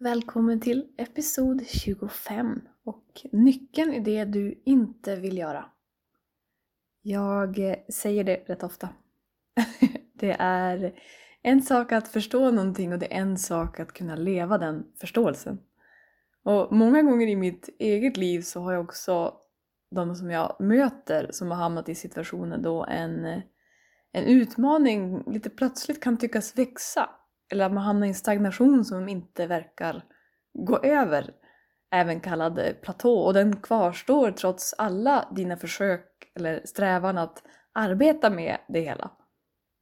Välkommen till episod 25 och nyckeln i det du inte vill göra. Jag säger det rätt ofta. Det är en sak att förstå någonting och det är en sak att kunna leva den förståelsen. Och många gånger i mitt eget liv så har jag också de som jag möter som har hamnat i situationer då en, en utmaning lite plötsligt kan tyckas växa eller att man hamnar i en stagnation som inte verkar gå över, även kallad eh, platå, och den kvarstår trots alla dina försök eller strävan att arbeta med det hela.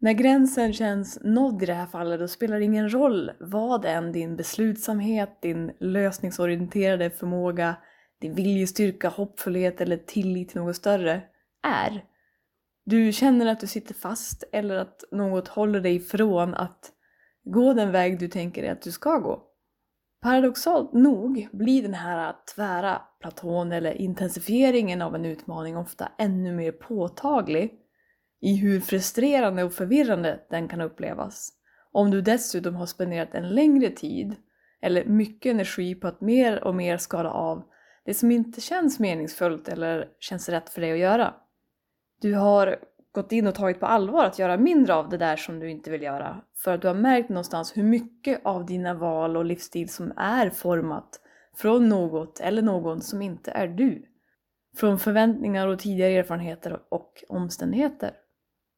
När gränsen känns nådd i det här fallet, då spelar det ingen roll vad än din beslutsamhet, din lösningsorienterade förmåga, din viljestyrka, hoppfullhet eller tillit till något större är. Du känner att du sitter fast eller att något håller dig ifrån att Gå den väg du tänker dig att du ska gå. Paradoxalt nog blir den här tvära platån eller intensifieringen av en utmaning ofta ännu mer påtaglig i hur frustrerande och förvirrande den kan upplevas. Om du dessutom har spenderat en längre tid eller mycket energi på att mer och mer skala av det som inte känns meningsfullt eller känns rätt för dig att göra. Du har gått in och tagit på allvar att göra mindre av det där som du inte vill göra. För att du har märkt någonstans hur mycket av dina val och livsstil som är format från något eller någon som inte är du. Från förväntningar och tidigare erfarenheter och omständigheter.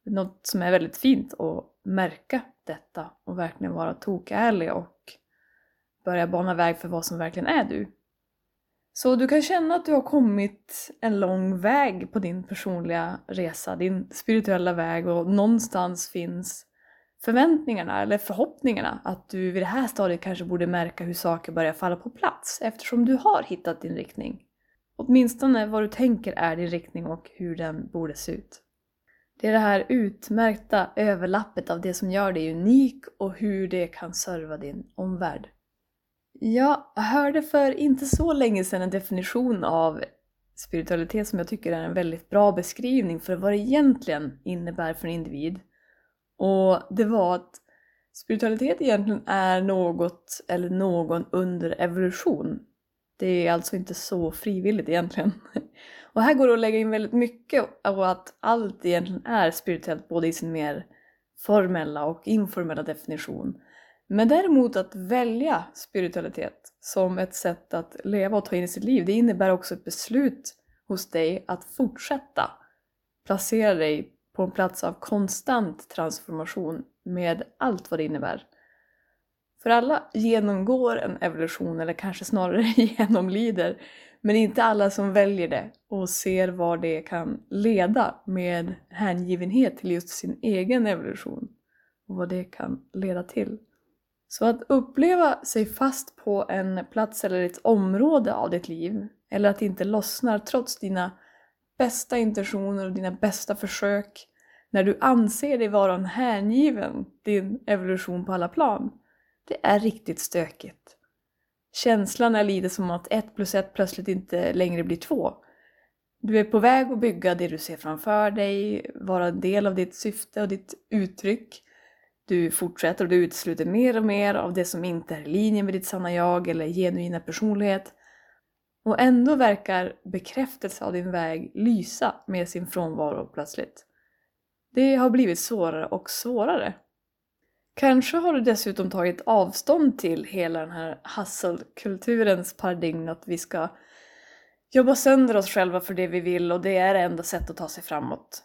Något som är väldigt fint att märka detta och verkligen vara tokärlig och börja bana väg för vad som verkligen är du. Så du kan känna att du har kommit en lång väg på din personliga resa, din spirituella väg och någonstans finns förväntningarna eller förhoppningarna att du vid det här stadiet kanske borde märka hur saker börjar falla på plats eftersom du har hittat din riktning. Åtminstone vad du tänker är din riktning och hur den borde se ut. Det är det här utmärkta överlappet av det som gör dig unik och hur det kan serva din omvärld. Jag hörde för inte så länge sedan en definition av spiritualitet som jag tycker är en väldigt bra beskrivning för vad det egentligen innebär för en individ. Och det var att spiritualitet egentligen är något eller någon under evolution. Det är alltså inte så frivilligt egentligen. Och här går det att lägga in väldigt mycket av att allt egentligen är spirituellt både i sin mer formella och informella definition. Men däremot att välja spiritualitet som ett sätt att leva och ta in i sitt liv, det innebär också ett beslut hos dig att fortsätta placera dig på en plats av konstant transformation med allt vad det innebär. För alla genomgår en evolution, eller kanske snarare genomlider, men inte alla som väljer det och ser var det kan leda med hängivenhet till just sin egen evolution och vad det kan leda till. Så att uppleva sig fast på en plats eller ett område av ditt liv, eller att det inte lossnar trots dina bästa intentioner och dina bästa försök, när du anser dig vara en hängiven din evolution på alla plan, det är riktigt stökigt. Känslan är lite som att ett plus ett plötsligt inte längre blir två. Du är på väg att bygga det du ser framför dig, vara en del av ditt syfte och ditt uttryck. Du fortsätter och du utesluter mer och mer av det som inte är i linje med ditt sanna jag eller genuina personlighet. Och ändå verkar bekräftelse av din väg lysa med sin frånvaro plötsligt. Det har blivit svårare och svårare. Kanske har du dessutom tagit avstånd till hela den här hustle-kulturens paradigm att vi ska jobba sönder oss själva för det vi vill och det är det enda sättet att ta sig framåt.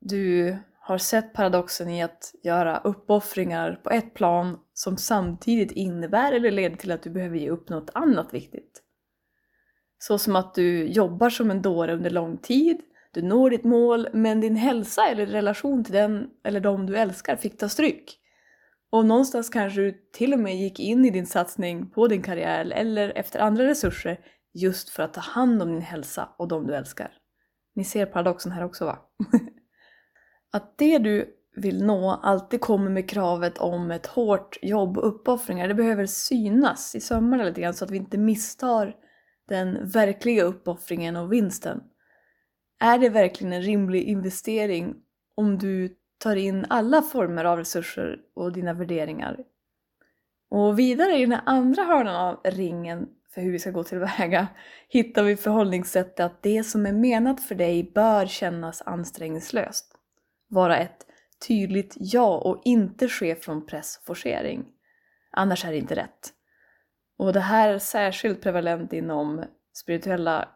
Du har sett paradoxen i att göra uppoffringar på ett plan som samtidigt innebär eller leder till att du behöver ge upp något annat viktigt. Så som att du jobbar som en dåre under lång tid, du når ditt mål men din hälsa eller relation till den eller de du älskar fick ta stryk. Och någonstans kanske du till och med gick in i din satsning på din karriär eller efter andra resurser just för att ta hand om din hälsa och de du älskar. Ni ser paradoxen här också va? att det du vill nå alltid kommer med kravet om ett hårt jobb och uppoffringar, det behöver synas i sömmarna lite grann så att vi inte misstar den verkliga uppoffringen och vinsten. Är det verkligen en rimlig investering om du tar in alla former av resurser och dina värderingar? Och vidare i den här andra hörnan av ringen för hur vi ska gå tillväga hittar vi förhållningssättet att det som är menat för dig bör kännas ansträngningslöst. Vara ett tydligt ja och inte ske från press och forcering. Annars är det inte rätt. Och det här är särskilt prevalent inom spirituella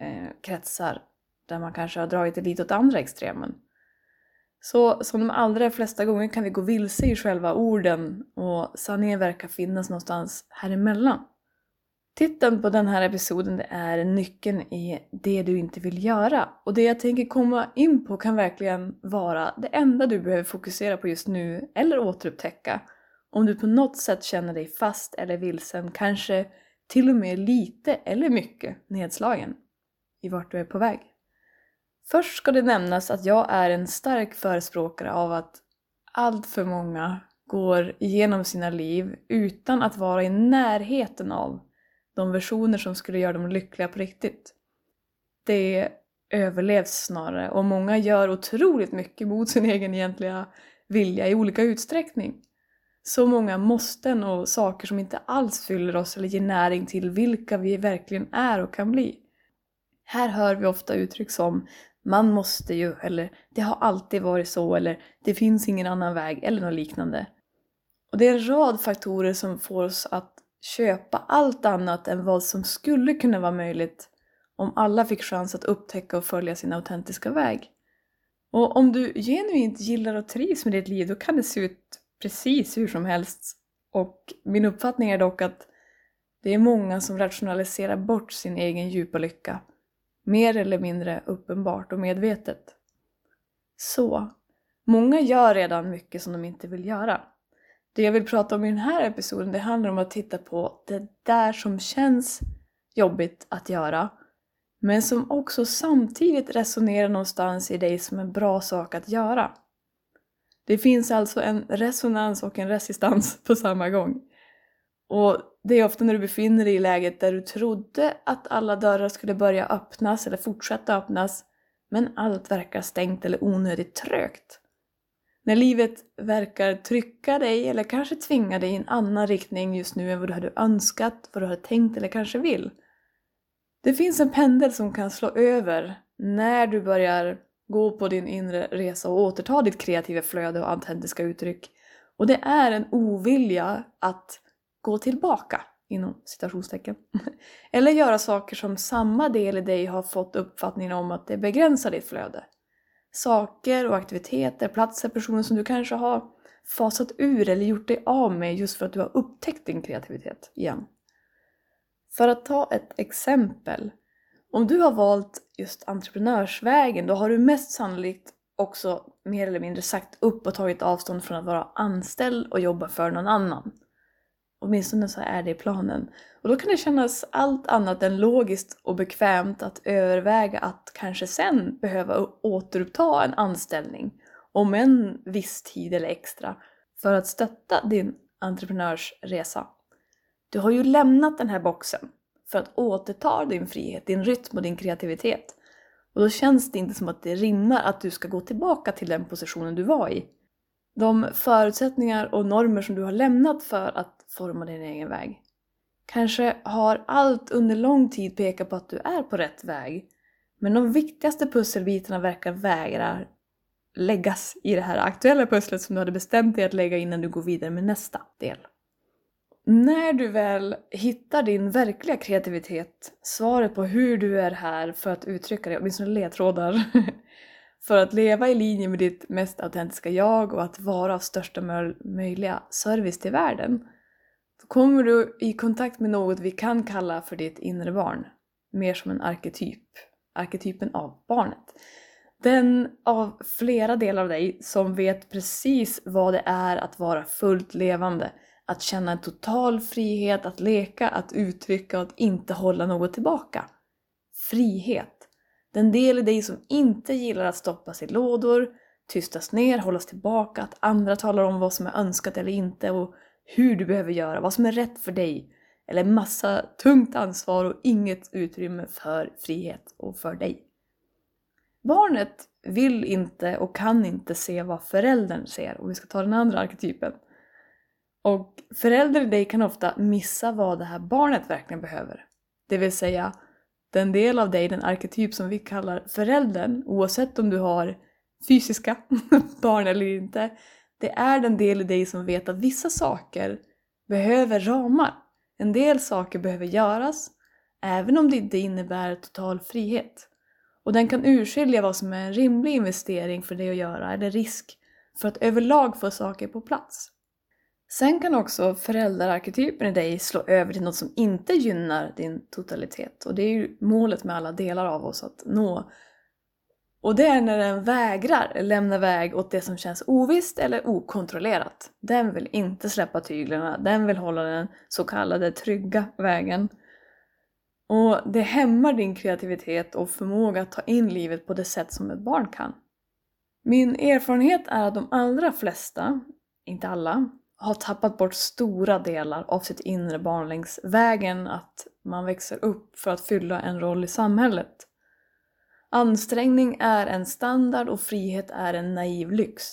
eh, kretsar där man kanske har dragit det lite åt andra extremen. Så som de allra flesta gånger kan vi gå vilse i själva orden och sanningen verkar finnas någonstans här emellan. Titeln på den här episoden är Nyckeln i det du inte vill göra. Och det jag tänker komma in på kan verkligen vara det enda du behöver fokusera på just nu eller återupptäcka. Om du på något sätt känner dig fast eller vilsen, kanske till och med lite eller mycket nedslagen i vart du är på väg. Först ska det nämnas att jag är en stark förespråkare av att allt för många går igenom sina liv utan att vara i närheten av de versioner som skulle göra dem lyckliga på riktigt. Det överlevs snarare och många gör otroligt mycket mot sin egen egentliga vilja i olika utsträckning. Så många måsten och saker som inte alls fyller oss eller ger näring till vilka vi verkligen är och kan bli. Här hör vi ofta uttryck som man måste ju, eller det har alltid varit så, eller det finns ingen annan väg, eller något liknande. Och det är en rad faktorer som får oss att köpa allt annat än vad som skulle kunna vara möjligt om alla fick chans att upptäcka och följa sin autentiska väg. Och om du genuint gillar och trivs med ditt liv, då kan det se ut precis hur som helst. Och min uppfattning är dock att det är många som rationaliserar bort sin egen djupa lycka. Mer eller mindre uppenbart och medvetet. Så, många gör redan mycket som de inte vill göra. Det jag vill prata om i den här episoden det handlar om att titta på det där som känns jobbigt att göra men som också samtidigt resonerar någonstans i dig som en bra sak att göra. Det finns alltså en resonans och en resistans på samma gång. Och det är ofta när du befinner dig i läget där du trodde att alla dörrar skulle börja öppnas eller fortsätta öppnas men allt verkar stängt eller onödigt trögt. När livet verkar trycka dig eller kanske tvinga dig i en annan riktning just nu än vad du hade önskat, vad du hade tänkt eller kanske vill. Det finns en pendel som kan slå över när du börjar gå på din inre resa och återta ditt kreativa flöde och autentiska uttryck. Och det är en ovilja att gå tillbaka, inom citationstecken. Eller göra saker som samma del i dig har fått uppfattningen om att det begränsar ditt flöde saker och aktiviteter, platser, personer som du kanske har fasat ur eller gjort dig av med just för att du har upptäckt din kreativitet igen. För att ta ett exempel. Om du har valt just entreprenörsvägen då har du mest sannolikt också mer eller mindre sagt upp och tagit avstånd från att vara anställd och jobba för någon annan. Åtminstone så är det planen. Och då kan det kännas allt annat än logiskt och bekvämt att överväga att kanske sen behöva återuppta en anställning om en viss tid eller extra för att stötta din entreprenörsresa. Du har ju lämnat den här boxen för att återta din frihet, din rytm och din kreativitet. Och då känns det inte som att det rimmar att du ska gå tillbaka till den positionen du var i. De förutsättningar och normer som du har lämnat för att forma din egen väg. Kanske har allt under lång tid pekat på att du är på rätt väg. Men de viktigaste pusselbitarna verkar vägra läggas i det här aktuella pusslet som du hade bestämt dig att lägga innan du går vidare med nästa del. När du väl hittar din verkliga kreativitet, svaret på hur du är här för att uttrycka dig, åtminstone ledtrådar, för att leva i linje med ditt mest autentiska jag och att vara av största möjliga service till världen, kommer du i kontakt med något vi kan kalla för ditt inre barn. Mer som en arketyp. Arketypen av barnet. Den av flera delar av dig som vet precis vad det är att vara fullt levande. Att känna en total frihet att leka, att uttrycka och att inte hålla något tillbaka. Frihet. Den del i dig som inte gillar att stoppas i lådor, tystas ner, hållas tillbaka, att andra talar om vad som är önskat eller inte och hur du behöver göra, vad som är rätt för dig. Eller massa tungt ansvar och inget utrymme för frihet och för dig. Barnet vill inte och kan inte se vad föräldern ser, om vi ska ta den andra arketypen. Och föräldern i dig kan ofta missa vad det här barnet verkligen behöver. Det vill säga, den del av dig, den arketyp som vi kallar föräldern, oavsett om du har fysiska barn eller inte, det är den del i dig som vet att vissa saker behöver ramar. En del saker behöver göras, även om det inte innebär total frihet. Och den kan urskilja vad som är en rimlig investering för dig att göra, eller risk för att överlag få saker på plats. Sen kan också föräldraarketypen i dig slå över till något som inte gynnar din totalitet. Och det är ju målet med alla delar av oss att nå. Och det är när den vägrar lämna väg åt det som känns ovisst eller okontrollerat. Den vill inte släppa tyglarna, den vill hålla den så kallade trygga vägen. Och det hämmar din kreativitet och förmåga att ta in livet på det sätt som ett barn kan. Min erfarenhet är att de allra flesta, inte alla, har tappat bort stora delar av sitt inre barn längs vägen att man växer upp för att fylla en roll i samhället. Ansträngning är en standard och frihet är en naiv lyx.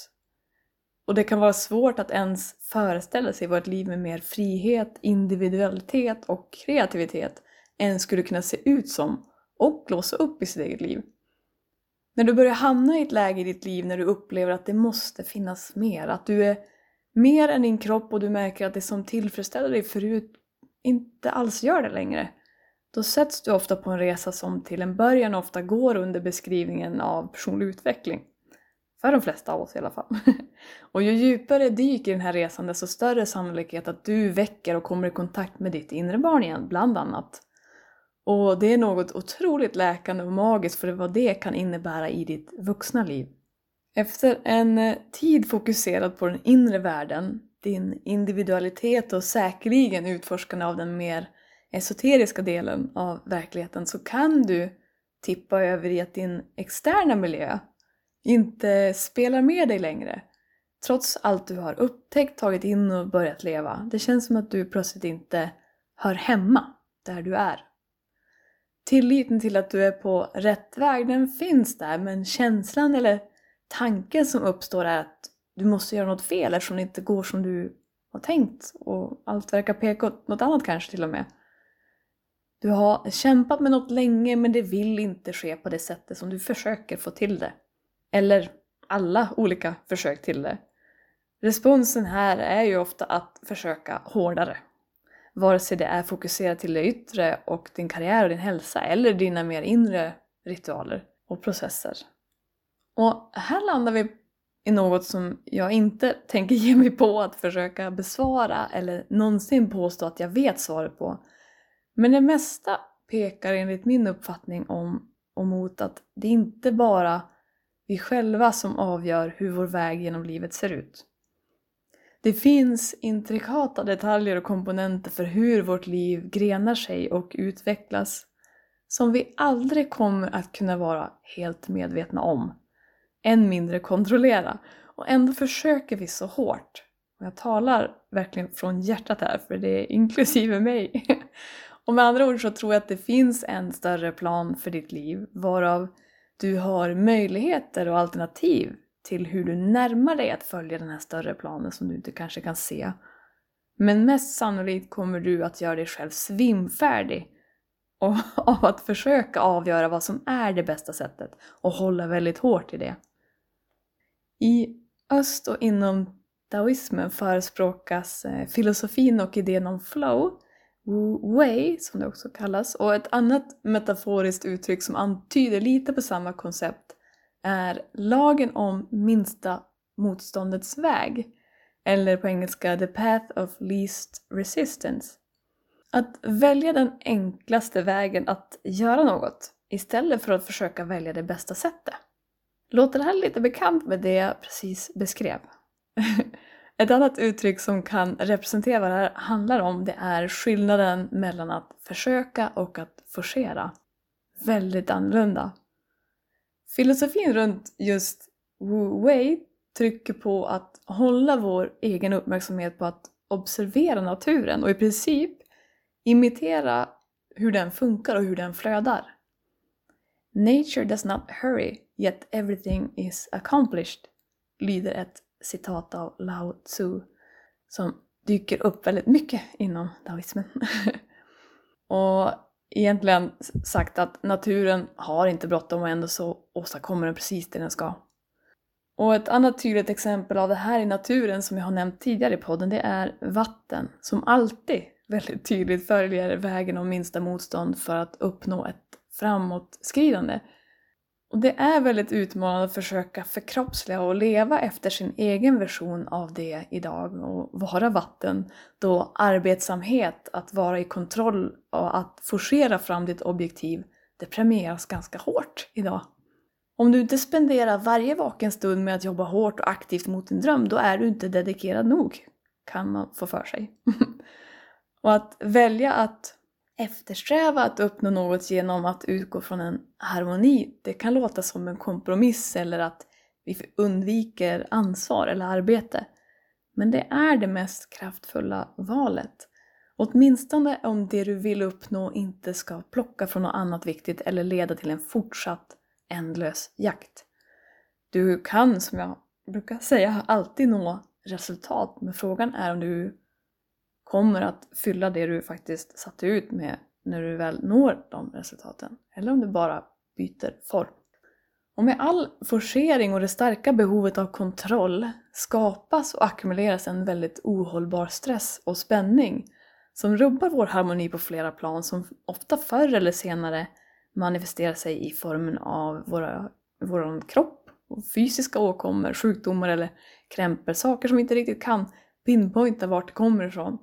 Och det kan vara svårt att ens föreställa sig vad ett liv med mer frihet, individualitet och kreativitet ens skulle kunna se ut som och låsa upp i sitt eget liv. När du börjar hamna i ett läge i ditt liv när du upplever att det måste finnas mer, att du är mer än din kropp och du märker att det som tillfredsställde dig förut inte alls gör det längre. Då sätts du ofta på en resa som till en början ofta går under beskrivningen av personlig utveckling. För de flesta av oss i alla fall. Och ju djupare dyk i den här resan desto större sannolikhet att du väcker och kommer i kontakt med ditt inre barn igen, bland annat. Och det är något otroligt läkande och magiskt för vad det kan innebära i ditt vuxna liv. Efter en eh, tid fokuserad på den inre världen, din individualitet och säkerligen utforskande av den mer esoteriska delen av verkligheten så kan du tippa över i att din externa miljö inte spelar med dig längre. Trots allt du har upptäckt, tagit in och börjat leva. Det känns som att du plötsligt inte hör hemma där du är. Tilliten till att du är på rätt väg, den finns där men känslan eller tanken som uppstår är att du måste göra något fel eftersom det inte går som du har tänkt och allt verkar peka åt något annat kanske till och med. Du har kämpat med något länge men det vill inte ske på det sättet som du försöker få till det. Eller alla olika försök till det. Responsen här är ju ofta att försöka hårdare. Vare sig det är fokuserat till det yttre och din karriär och din hälsa eller dina mer inre ritualer och processer. Och här landar vi i något som jag inte tänker ge mig på att försöka besvara eller någonsin påstå att jag vet svaret på. Men det mesta pekar enligt min uppfattning om och mot att det inte bara vi själva som avgör hur vår väg genom livet ser ut. Det finns intrikata detaljer och komponenter för hur vårt liv grenar sig och utvecklas som vi aldrig kommer att kunna vara helt medvetna om än mindre kontrollera. Och ändå försöker vi så hårt. Och jag talar verkligen från hjärtat här, för det är inklusive mig. Och med andra ord så tror jag att det finns en större plan för ditt liv, varav du har möjligheter och alternativ till hur du närmar dig att följa den här större planen som du inte kanske kan se. Men mest sannolikt kommer du att göra dig själv svimfärdig av att försöka avgöra vad som är det bästa sättet och hålla väldigt hårt i det. I öst och inom daoismen förespråkas eh, filosofin och idén om flow, wu wei som det också kallas, och ett annat metaforiskt uttryck som antyder lite på samma koncept är lagen om minsta motståndets väg, eller på engelska the path of least resistance. Att välja den enklaste vägen att göra något istället för att försöka välja det bästa sättet. Låter det här lite bekant med det jag precis beskrev? Ett annat uttryck som kan representera vad det här handlar om det är skillnaden mellan att försöka och att forcera. Väldigt annorlunda. Filosofin runt just Wu Wei trycker på att hålla vår egen uppmärksamhet på att observera naturen och i princip imitera hur den funkar och hur den flödar. Nature does not hurry, yet everything is accomplished, lyder ett citat av Lao Tzu som dyker upp väldigt mycket inom daoismen. och egentligen sagt att naturen har inte bråttom och ändå så åstadkommer den precis det den ska. Och ett annat tydligt exempel av det här i naturen som jag har nämnt tidigare i podden det är vatten som alltid väldigt tydligt följer vägen om minsta motstånd för att uppnå ett framåtskridande. Och det är väldigt utmanande att försöka förkroppsliga och leva efter sin egen version av det idag och vara vatten då arbetsamhet, att vara i kontroll och att forcera fram ditt objektiv, det premieras ganska hårt idag. Om du inte spenderar varje vaken stund med att jobba hårt och aktivt mot din dröm, då är du inte dedikerad nog, kan man få för sig. och att välja att eftersträva att uppnå något genom att utgå från en harmoni, det kan låta som en kompromiss eller att vi undviker ansvar eller arbete. Men det är det mest kraftfulla valet. Åtminstone om det du vill uppnå inte ska plocka från något annat viktigt eller leda till en fortsatt ändlös jakt. Du kan, som jag brukar säga, alltid nå resultat, men frågan är om du kommer att fylla det du faktiskt satte ut med när du väl når de resultaten. Eller om du bara byter form. Och med all forcering och det starka behovet av kontroll skapas och ackumuleras en väldigt ohållbar stress och spänning som rubbar vår harmoni på flera plan som ofta förr eller senare manifesterar sig i formen av våra, vår kropp, och fysiska åkommor, sjukdomar eller krämpor, saker som vi inte riktigt kan pinpointa vart det kommer ifrån.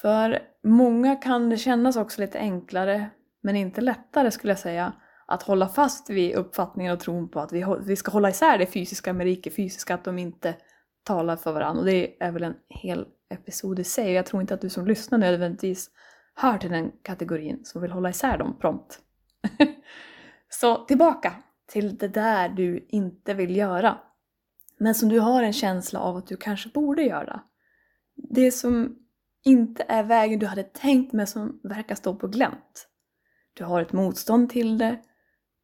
För många kan det kännas också lite enklare, men inte lättare skulle jag säga, att hålla fast vid uppfattningen och tron på att vi, vi ska hålla isär det fysiska med det icke-fysiska, att de inte talar för varandra. Och det är väl en hel episod i sig. Jag tror inte att du som lyssnar nödvändigtvis hör till den kategorin som vill hålla isär dem prompt. Så tillbaka till det där du inte vill göra. Men som du har en känsla av att du kanske borde göra. Det som inte är vägen du hade tänkt men som verkar stå på glänt. Du har ett motstånd till det,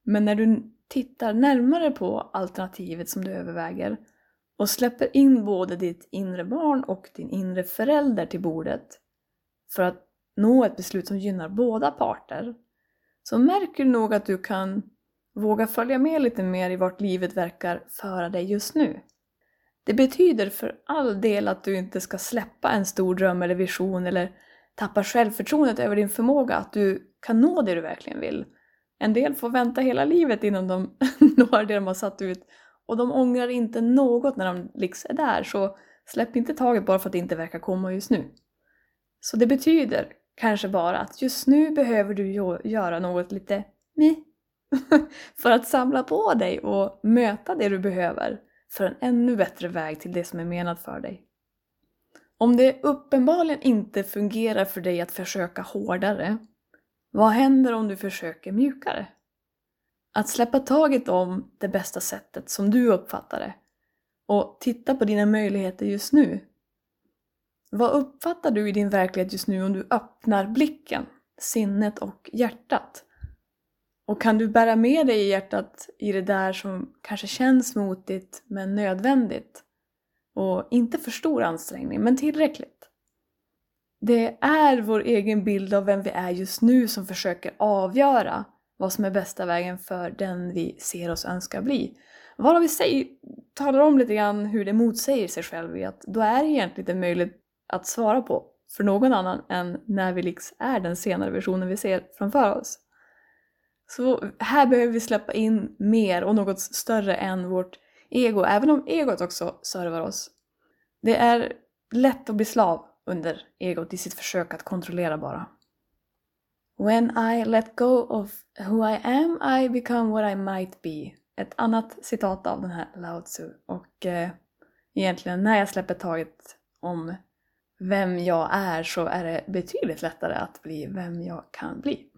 men när du tittar närmare på alternativet som du överväger och släpper in både ditt inre barn och din inre förälder till bordet för att nå ett beslut som gynnar båda parter, så märker du nog att du kan våga följa med lite mer i vart livet verkar föra dig just nu. Det betyder för all del att du inte ska släppa en stor dröm eller vision eller tappa självförtroendet över din förmåga att du kan nå det du verkligen vill. En del får vänta hela livet innan de når det de har satt ut och de ångrar inte något när de liksom är där så släpp inte taget bara för att det inte verkar komma just nu. Så det betyder kanske bara att just nu behöver du göra något lite meh för att samla på dig och möta det du behöver för en ännu bättre väg till det som är menat för dig. Om det uppenbarligen inte fungerar för dig att försöka hårdare, vad händer om du försöker mjukare? Att släppa taget om det bästa sättet som du uppfattar det och titta på dina möjligheter just nu. Vad uppfattar du i din verklighet just nu om du öppnar blicken, sinnet och hjärtat och kan du bära med dig i hjärtat i det där som kanske känns motigt men nödvändigt? Och inte för stor ansträngning, men tillräckligt. Det är vår egen bild av vem vi är just nu som försöker avgöra vad som är bästa vägen för den vi ser oss önska bli. Varav vi säger, talar om lite grann hur det motsäger sig själv i att då är det egentligen inte möjligt att svara på för någon annan än när vi liksom är den senare versionen vi ser framför oss. Så här behöver vi släppa in mer och något större än vårt ego, även om egot också servar oss. Det är lätt att bli slav under egot i sitt försök att kontrollera bara. When I let go of who I am I become what I might be. Ett annat citat av den här Lao Tzu. Och eh, egentligen när jag släpper taget om vem jag är så är det betydligt lättare att bli vem jag kan bli.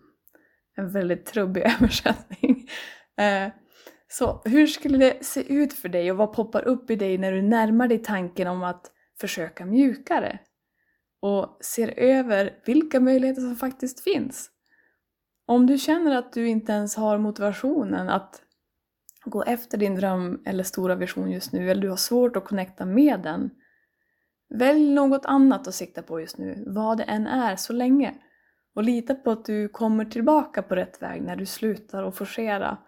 En väldigt trubbig översättning. Eh, så hur skulle det se ut för dig och vad poppar upp i dig när du närmar dig tanken om att försöka mjukare? Och ser över vilka möjligheter som faktiskt finns. Om du känner att du inte ens har motivationen att gå efter din dröm eller stora vision just nu, eller du har svårt att connecta med den, välj något annat att sikta på just nu, vad det än är, så länge. Och lita på att du kommer tillbaka på rätt väg när du slutar att forcera.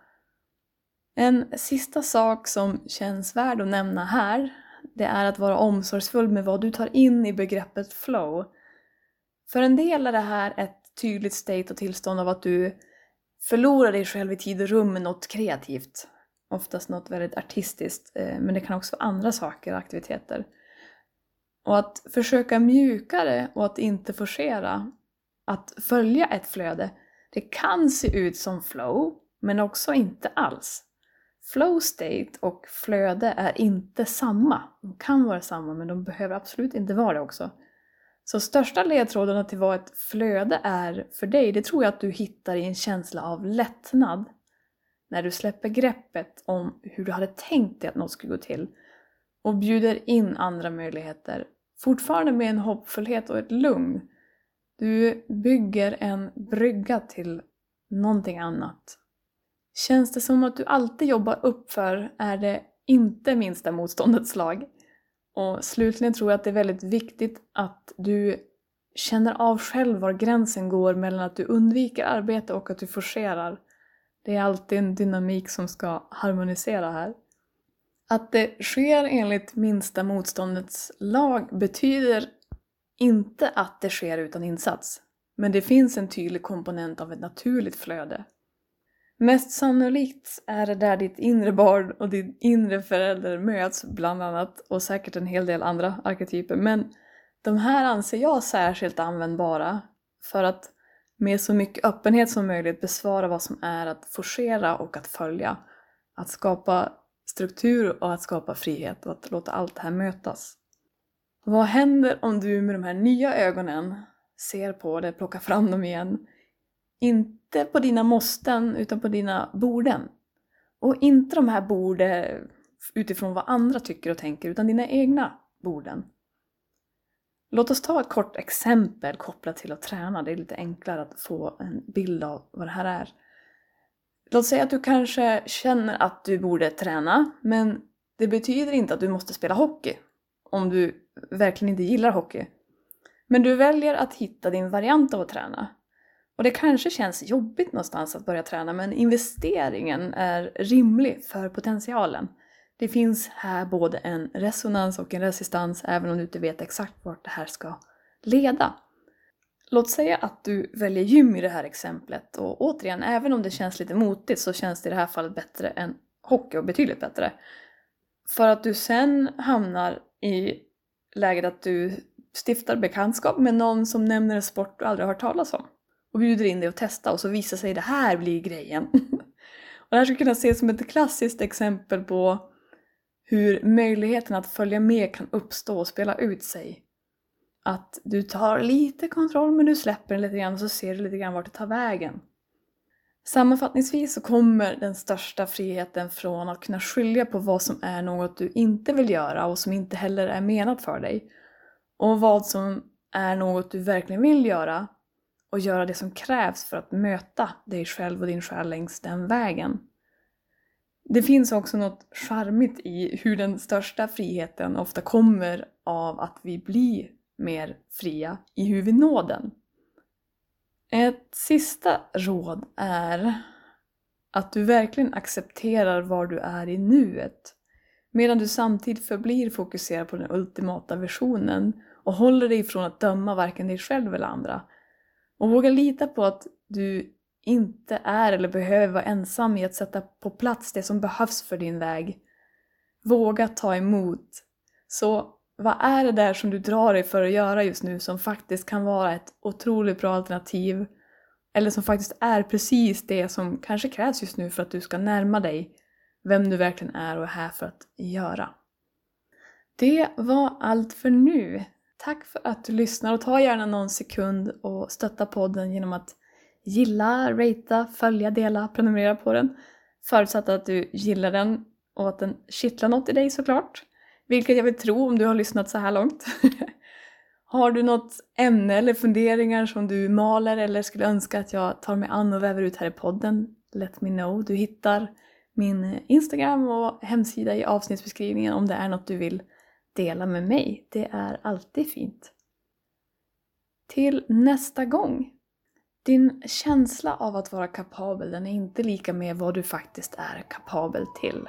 En sista sak som känns värd att nämna här, det är att vara omsorgsfull med vad du tar in i begreppet flow. För en del är det här ett tydligt state och tillstånd av att du förlorar dig själv i tid och rum med något kreativt. Oftast något väldigt artistiskt, eh, men det kan också vara andra saker och aktiviteter. Och att försöka mjukare och att inte forcera, att följa ett flöde, det kan se ut som flow, men också inte alls. Flow state och flöde är inte samma. De kan vara samma, men de behöver absolut inte vara det också. Så största ledtrådarna till vad ett flöde är för dig, det tror jag att du hittar i en känsla av lättnad. När du släpper greppet om hur du hade tänkt dig att något skulle gå till och bjuder in andra möjligheter. Fortfarande med en hoppfullhet och ett lugn. Du bygger en brygga till någonting annat. Känns det som att du alltid jobbar uppför är det inte minsta motståndets lag. Och slutligen tror jag att det är väldigt viktigt att du känner av själv var gränsen går mellan att du undviker arbete och att du forcerar. Det är alltid en dynamik som ska harmonisera här. Att det sker enligt minsta motståndets lag betyder inte att det sker utan insats. Men det finns en tydlig komponent av ett naturligt flöde Mest sannolikt är det där ditt inre barn och din inre förälder möts bland annat och säkert en hel del andra arketyper. Men de här anser jag särskilt användbara för att med så mycket öppenhet som möjligt besvara vad som är att forcera och att följa. Att skapa struktur och att skapa frihet och att låta allt det här mötas. Vad händer om du med de här nya ögonen ser på det, plockar fram dem igen, inte på dina måsten, utan på dina borden. Och inte de här borden utifrån vad andra tycker och tänker, utan dina egna borden. Låt oss ta ett kort exempel kopplat till att träna. Det är lite enklare att få en bild av vad det här är. Låt säga att du kanske känner att du borde träna, men det betyder inte att du måste spela hockey. Om du verkligen inte gillar hockey. Men du väljer att hitta din variant av att träna. Och det kanske känns jobbigt någonstans att börja träna men investeringen är rimlig för potentialen. Det finns här både en resonans och en resistans även om du inte vet exakt vart det här ska leda. Låt säga att du väljer gym i det här exemplet och återigen, även om det känns lite motigt så känns det i det här fallet bättre än hockey och betydligt bättre. För att du sen hamnar i läget att du stiftar bekantskap med någon som nämner en sport du aldrig har hört talas om och bjuder in dig att testa och så visar sig det här bli grejen. och det här skulle kunna ses som ett klassiskt exempel på hur möjligheten att följa med kan uppstå och spela ut sig. Att du tar lite kontroll men du släpper den lite grann och så ser du lite grann vart det tar vägen. Sammanfattningsvis så kommer den största friheten från att kunna skilja på vad som är något du inte vill göra och som inte heller är menat för dig. Och vad som är något du verkligen vill göra och göra det som krävs för att möta dig själv och din själ längs den vägen. Det finns också något charmigt i hur den största friheten ofta kommer av att vi blir mer fria i hur vi når den. Ett sista råd är Att du verkligen accepterar var du är i nuet. Medan du samtidigt förblir fokuserad på den ultimata versionen och håller dig ifrån att döma varken dig själv eller andra. Och våga lita på att du inte är eller behöver vara ensam i att sätta på plats det som behövs för din väg. Våga ta emot. Så vad är det där som du drar dig för att göra just nu som faktiskt kan vara ett otroligt bra alternativ? Eller som faktiskt är precis det som kanske krävs just nu för att du ska närma dig vem du verkligen är och är här för att göra. Det var allt för nu. Tack för att du lyssnar och ta gärna någon sekund och stötta podden genom att gilla, ratea, följa, dela, prenumerera på den. Förutsatt att du gillar den och att den kittlar något i dig såklart. Vilket jag vill tro om du har lyssnat så här långt. har du något ämne eller funderingar som du maler eller skulle önska att jag tar mig an och väver ut här i podden? Let me know. Du hittar min Instagram och hemsida i avsnittsbeskrivningen om det är något du vill dela med mig. Det är alltid fint. Till nästa gång. Din känsla av att vara kapabel den är inte lika med vad du faktiskt är kapabel till.